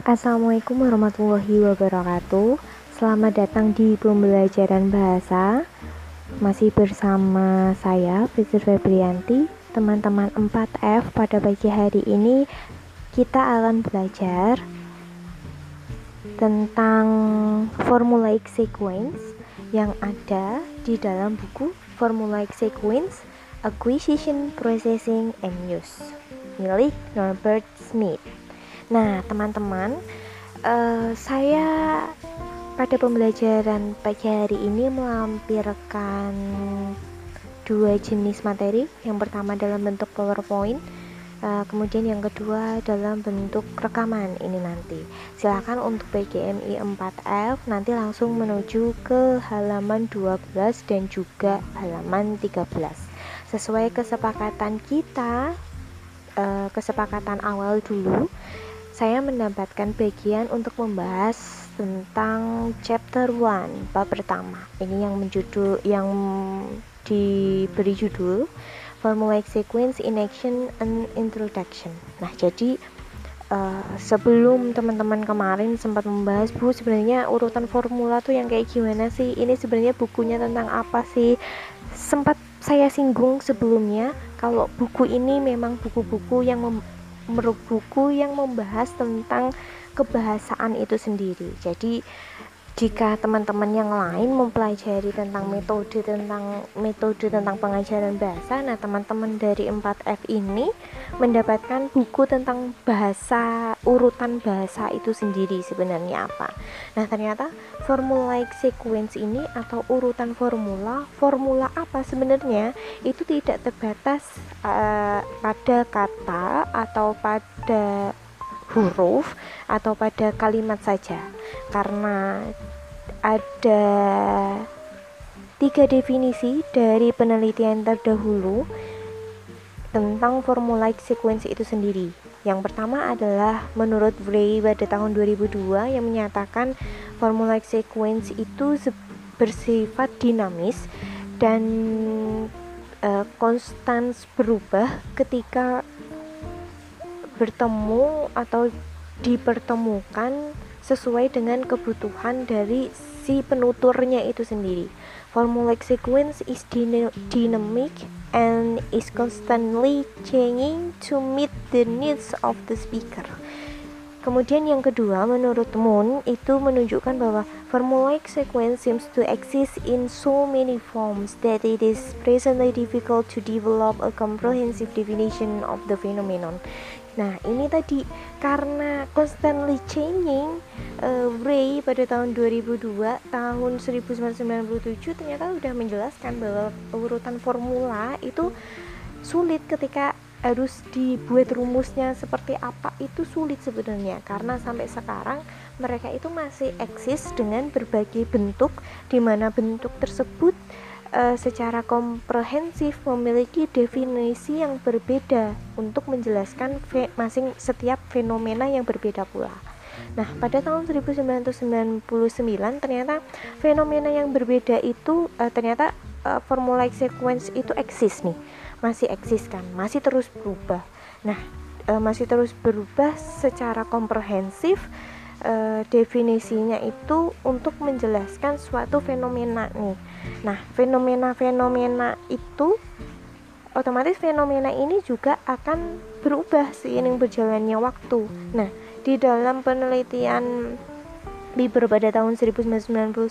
Assalamualaikum warahmatullahi wabarakatuh. Selamat datang di pembelajaran bahasa. Masih bersama saya, Fitri Febrianti. Teman-teman 4F pada pagi hari ini Kita akan belajar Tentang formulaic sequence Yang ada di dalam buku Formulaic Sequence Acquisition, Processing, and Use. Milik Norbert Smith Nah, teman-teman, uh, saya pada pembelajaran pagi hari ini melampirkan dua jenis materi. Yang pertama dalam bentuk PowerPoint, uh, kemudian yang kedua dalam bentuk rekaman ini nanti. Silakan untuk PGMI 4F nanti langsung menuju ke halaman 12 dan juga halaman 13. Sesuai kesepakatan kita, uh, kesepakatan awal dulu saya mendapatkan bagian untuk membahas tentang chapter 1 bab pertama. Ini yang menjudul yang diberi judul Formulaic Sequence in Action and Introduction. Nah, jadi uh, sebelum teman-teman kemarin sempat membahas bu sebenarnya urutan formula tuh yang kayak gimana sih? Ini sebenarnya bukunya tentang apa sih? Sempat saya singgung sebelumnya kalau buku ini memang buku-buku yang buku yang membahas tentang kebahasaan itu sendiri. Jadi jika teman-teman yang lain mempelajari tentang metode tentang metode tentang pengajaran bahasa, nah teman-teman dari 4F ini mendapatkan buku tentang bahasa urutan bahasa itu sendiri sebenarnya apa. Nah, ternyata formulaic sequence ini atau urutan formula, formula apa sebenarnya itu tidak terbatas uh, pada kata atau pada huruf atau pada kalimat saja karena ada tiga definisi dari penelitian terdahulu tentang formulaic sequence itu sendiri. Yang pertama adalah menurut Bray pada tahun 2002 yang menyatakan formulaic sequence itu bersifat dinamis dan uh, konstan berubah ketika bertemu atau dipertemukan sesuai dengan kebutuhan dari si penuturnya itu sendiri. Formulaic sequence is dynamic and is constantly changing to meet the needs of the speaker. Kemudian yang kedua, menurut Moon itu menunjukkan bahwa formulaic sequence seems to exist in so many forms that it is presently difficult to develop a comprehensive definition of the phenomenon. Nah, ini tadi karena constantly changing, uh, Ray pada tahun 2002, tahun 1997 ternyata sudah menjelaskan bahwa urutan formula itu sulit ketika harus dibuat rumusnya seperti apa itu sulit sebenarnya karena sampai sekarang mereka itu masih eksis dengan berbagai bentuk di mana bentuk tersebut uh, secara komprehensif memiliki definisi yang berbeda untuk menjelaskan masing setiap fenomena yang berbeda pula. Nah, pada tahun 1999 ternyata fenomena yang berbeda itu uh, ternyata uh, formulaic sequence itu eksis nih. Masih eksis kan, masih terus berubah. Nah, uh, masih terus berubah secara komprehensif uh, definisinya itu untuk menjelaskan suatu fenomena nih Nah, fenomena-fenomena itu otomatis fenomena ini juga akan berubah seiring berjalannya waktu. Nah, di dalam penelitian Bieber pada tahun 1999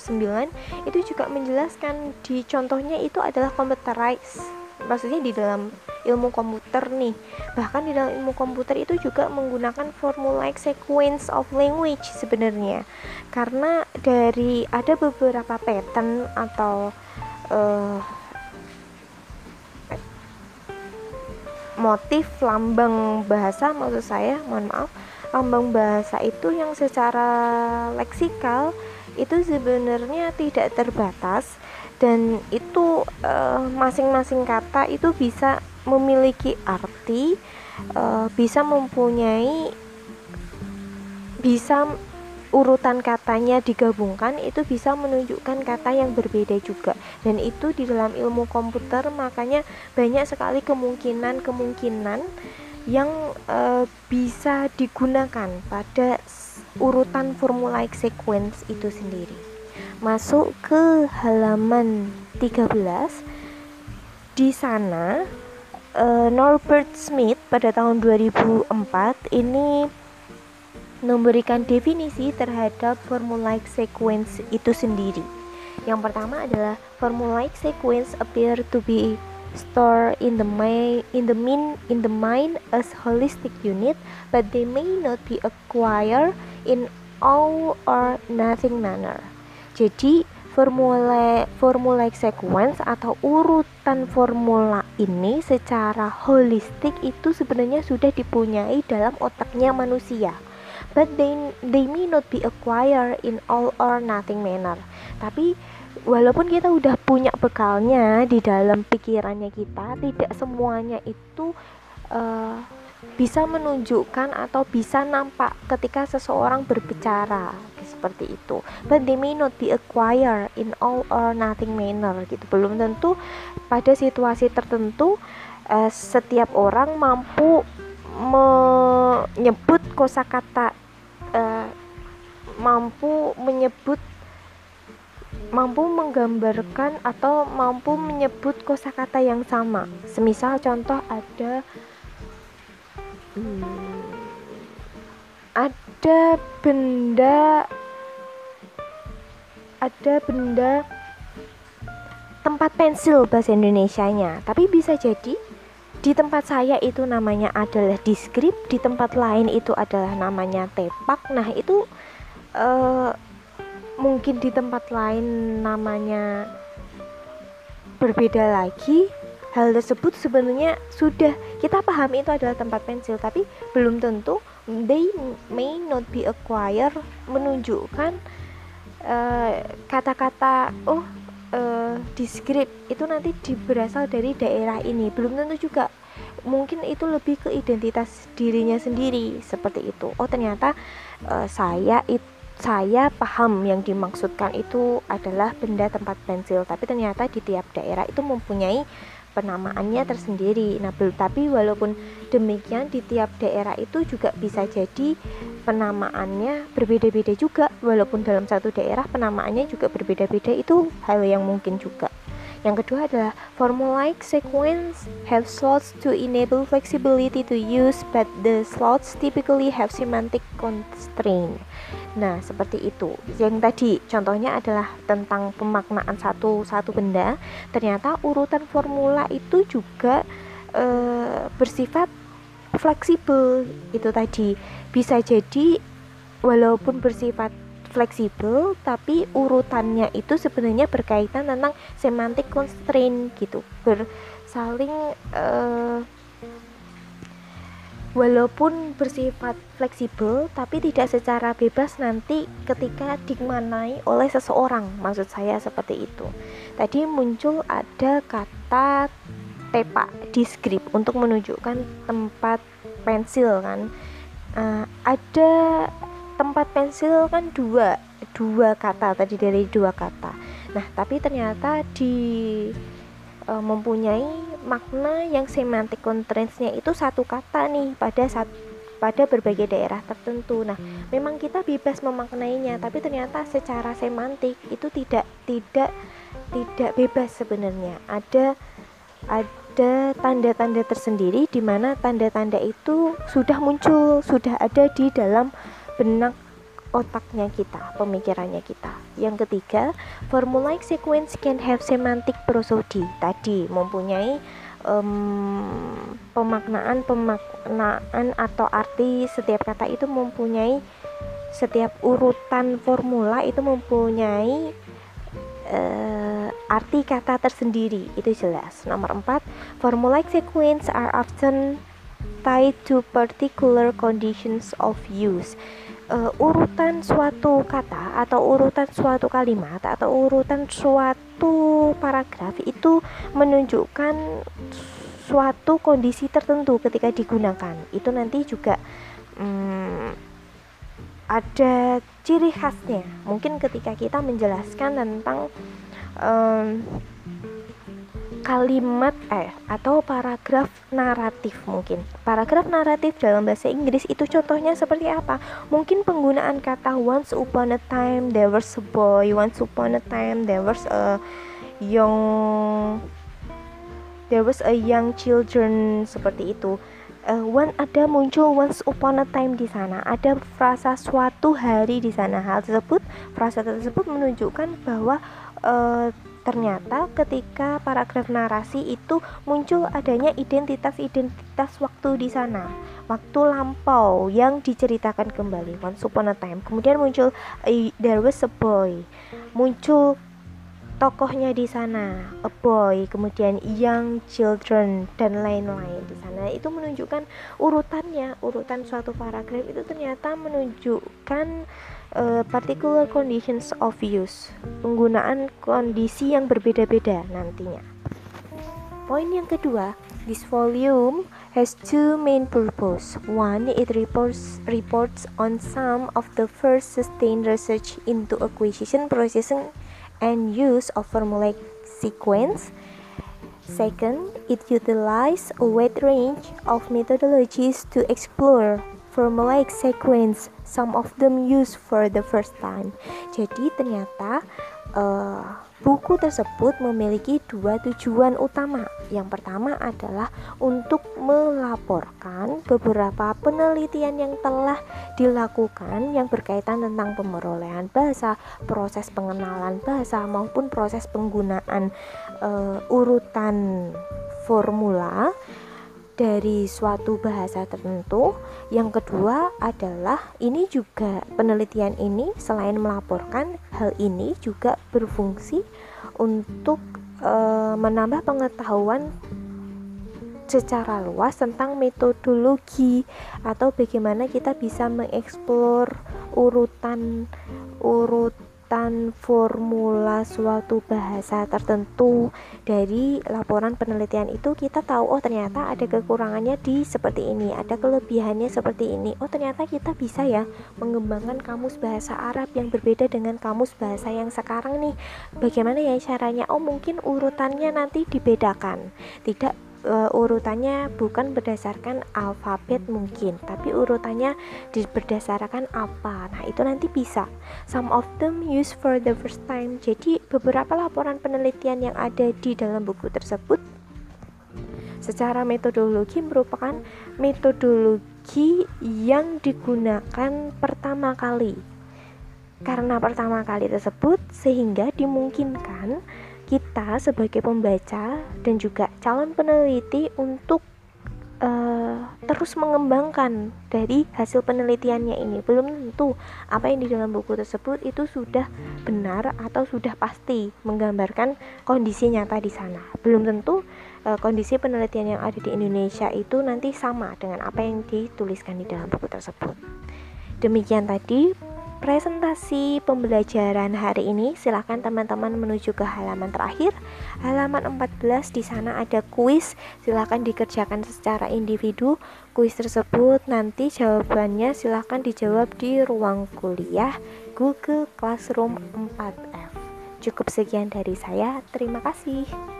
itu juga menjelaskan di contohnya itu adalah computerized maksudnya di dalam ilmu komputer nih. Bahkan di dalam ilmu komputer itu juga menggunakan formulaic sequence of language sebenarnya. Karena dari ada beberapa pattern atau uh, motif lambang bahasa maksud saya mohon maaf lambang bahasa itu yang secara leksikal itu sebenarnya tidak terbatas dan itu eh, masing-masing uh, kata itu bisa memiliki arti uh, bisa mempunyai bisa urutan katanya digabungkan itu bisa menunjukkan kata yang berbeda juga dan itu di dalam ilmu komputer makanya banyak sekali kemungkinan-kemungkinan yang uh, bisa digunakan pada urutan formulaic sequence itu sendiri. Masuk ke halaman 13. Di sana uh, Norbert Smith pada tahun 2004 ini memberikan definisi terhadap formulaic sequence itu sendiri. Yang pertama adalah formulaic sequence appear to be stored in the mind in the min in the mind as holistic unit, but they may not be acquired in all or nothing manner. Jadi formula formulaic sequence atau urutan formula ini secara holistik itu sebenarnya sudah dipunyai dalam otaknya manusia. But they they may not be acquired in all or nothing manner. Tapi walaupun kita udah punya bekalnya di dalam pikirannya kita tidak semuanya itu uh, bisa menunjukkan atau bisa nampak ketika seseorang berbicara seperti itu but they may not be acquired in all or nothing manner gitu belum tentu pada situasi tertentu uh, setiap orang mampu menyebut kosakata uh, mampu menyebut mampu menggambarkan atau mampu menyebut kosakata yang sama. Semisal contoh ada hmm, ada benda ada benda tempat pensil bahasa Indonesianya, tapi bisa jadi di tempat saya itu namanya adalah diskrip, di tempat lain itu adalah namanya tepak. Nah, itu uh, mungkin di tempat lain namanya berbeda lagi hal tersebut sebenarnya sudah kita pahami itu adalah tempat pensil tapi belum tentu they may not be acquired menunjukkan kata-kata uh, oh uh, descript itu nanti berasal dari daerah ini. Belum tentu juga. Mungkin itu lebih ke identitas dirinya sendiri seperti itu. Oh ternyata uh, saya itu saya paham yang dimaksudkan itu adalah benda tempat pensil tapi ternyata di tiap daerah itu mempunyai penamaannya tersendiri. Nah tapi walaupun demikian di tiap daerah itu juga bisa jadi penamaannya berbeda-beda juga. Walaupun dalam satu daerah penamaannya juga berbeda-beda itu hal yang mungkin juga. Yang kedua adalah formulaic sequence have slots to enable flexibility to use but the slots typically have semantic constraint Nah, seperti itu. Yang tadi contohnya adalah tentang pemaknaan satu satu benda. Ternyata urutan formula itu juga e, bersifat fleksibel. Itu tadi bisa jadi walaupun bersifat fleksibel tapi urutannya itu sebenarnya berkaitan tentang semantic constraint gitu bersaling uh, walaupun bersifat fleksibel tapi tidak secara bebas nanti ketika dimanai oleh seseorang. Maksud saya seperti itu. Tadi muncul ada kata tepak di skrip untuk menunjukkan tempat pensil kan? Uh, ada tempat pensil kan dua dua kata tadi dari dua kata. Nah tapi ternyata di uh, mempunyai makna yang semantik constraints-nya itu satu kata nih pada saat pada berbagai daerah tertentu. Nah, memang kita bebas memaknainya, tapi ternyata secara semantik itu tidak tidak tidak bebas sebenarnya. Ada ada tanda-tanda tersendiri di mana tanda-tanda itu sudah muncul, sudah ada di dalam benak otaknya kita, pemikirannya kita. Yang ketiga, formulaic sequence can have semantic prosody. Tadi mempunyai um, pemaknaan pemaknaan atau arti setiap kata itu mempunyai setiap urutan formula itu mempunyai uh, arti kata tersendiri itu jelas nomor 4 formulaic sequence are often tied to particular conditions of use uh, urutan suatu kata atau urutan suatu kalimat atau urutan suatu paragraf itu menunjukkan suatu kondisi tertentu ketika digunakan. Itu nanti juga hmm, ada ciri khasnya. Mungkin ketika kita menjelaskan tentang um, kalimat eh atau paragraf naratif mungkin. Paragraf naratif dalam bahasa Inggris itu contohnya seperti apa? Mungkin penggunaan kata once upon a time there was a boy, once upon a time there was a young there was a young children seperti itu. Uh, one ada muncul once upon a time di sana. Ada frasa suatu hari di sana. Hal tersebut, frasa tersebut menunjukkan bahwa uh, Ternyata ketika paragraf narasi itu muncul adanya identitas-identitas waktu di sana, waktu lampau yang diceritakan kembali once upon a time. Kemudian muncul there was a boy, muncul tokohnya di sana, a boy, kemudian young children dan lain-lain di sana. Itu menunjukkan urutannya, urutan suatu paragraf itu ternyata menunjukkan uh, particular conditions of use, penggunaan kondisi yang berbeda-beda nantinya. Poin yang kedua, this volume has two main purpose. One, it reports reports on some of the first sustained research into acquisition, processing, and use of formulaic sequence. Second, it utilizes a wide range of methodologies to explore formulaic sequence, some of them used for the first time. Jadi ternyata uh, buku tersebut memiliki dua tujuan utama. Yang pertama adalah untuk melaporkan beberapa penelitian yang telah dilakukan yang berkaitan tentang pemerolehan bahasa, proses pengenalan bahasa maupun proses penggunaan uh, urutan formula dari suatu bahasa tertentu. Yang kedua adalah ini juga penelitian ini selain melaporkan hal ini juga berfungsi untuk e, menambah pengetahuan secara luas tentang metodologi atau bagaimana kita bisa mengeksplor urutan urut urutan formula suatu bahasa tertentu dari laporan penelitian itu kita tahu oh ternyata ada kekurangannya di seperti ini ada kelebihannya seperti ini. Oh ternyata kita bisa ya mengembangkan kamus bahasa Arab yang berbeda dengan kamus bahasa yang sekarang nih. Bagaimana ya caranya? Oh mungkin urutannya nanti dibedakan. Tidak uh, urutannya bukan berdasarkan alfabet mungkin, tapi urutannya berdasarkan apa. Nah, itu nanti bisa. Some of them use for the first time. Jadi, beberapa laporan penelitian yang ada di dalam buku tersebut secara metodologi merupakan metodologi yang digunakan pertama kali. Karena pertama kali tersebut sehingga dimungkinkan kita sebagai pembaca dan juga calon peneliti untuk uh, terus mengembangkan dari hasil penelitiannya ini. Belum tentu apa yang di dalam buku tersebut itu sudah benar atau sudah pasti menggambarkan kondisi nyata di sana. Belum tentu uh, kondisi penelitian yang ada di Indonesia itu nanti sama dengan apa yang dituliskan di dalam buku tersebut. Demikian tadi presentasi pembelajaran hari ini silahkan teman-teman menuju ke halaman terakhir. Halaman 14 di sana ada kuis. Silahkan dikerjakan secara individu. Kuis tersebut nanti jawabannya silahkan dijawab di ruang kuliah Google Classroom 4F cukup sekian dari saya. Terima kasih